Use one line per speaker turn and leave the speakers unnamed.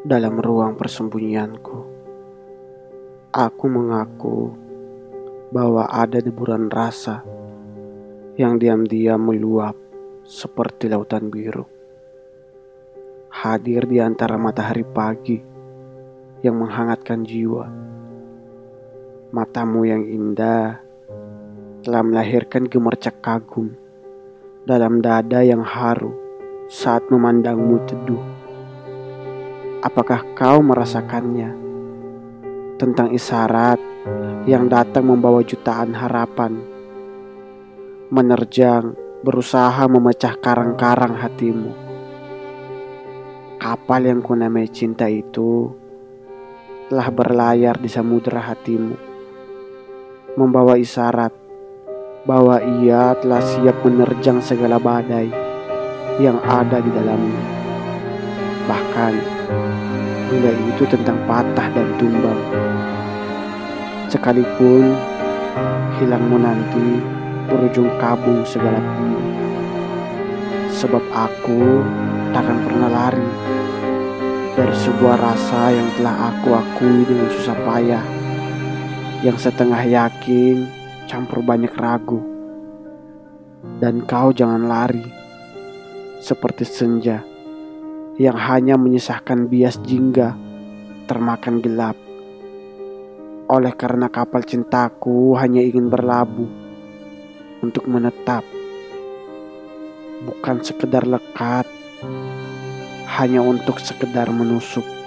dalam ruang persembunyianku. Aku mengaku bahwa ada deburan rasa yang diam-diam meluap seperti lautan biru. Hadir di antara matahari pagi yang menghangatkan jiwa. Matamu yang indah telah melahirkan gemercak kagum dalam dada yang haru saat memandangmu teduh. Apakah kau merasakannya? tentang isyarat yang datang membawa jutaan harapan. Menerjang, berusaha memecah karang-karang hatimu. Kapal yang kunamai cinta itu telah berlayar di samudera hatimu. Membawa isyarat bahwa ia telah siap menerjang segala badai yang ada di dalamnya. Bahkan Hingga itu tentang patah dan tumbang. Sekalipun hilangmu nanti berujung kabung segala pun. Sebab aku takkan pernah lari dari sebuah rasa yang telah aku akui dengan susah payah. Yang setengah yakin campur banyak ragu. Dan kau jangan lari seperti senja yang hanya menyisahkan bias jingga termakan gelap. Oleh karena kapal cintaku hanya ingin berlabuh untuk menetap, bukan sekedar lekat, hanya untuk sekedar menusuk.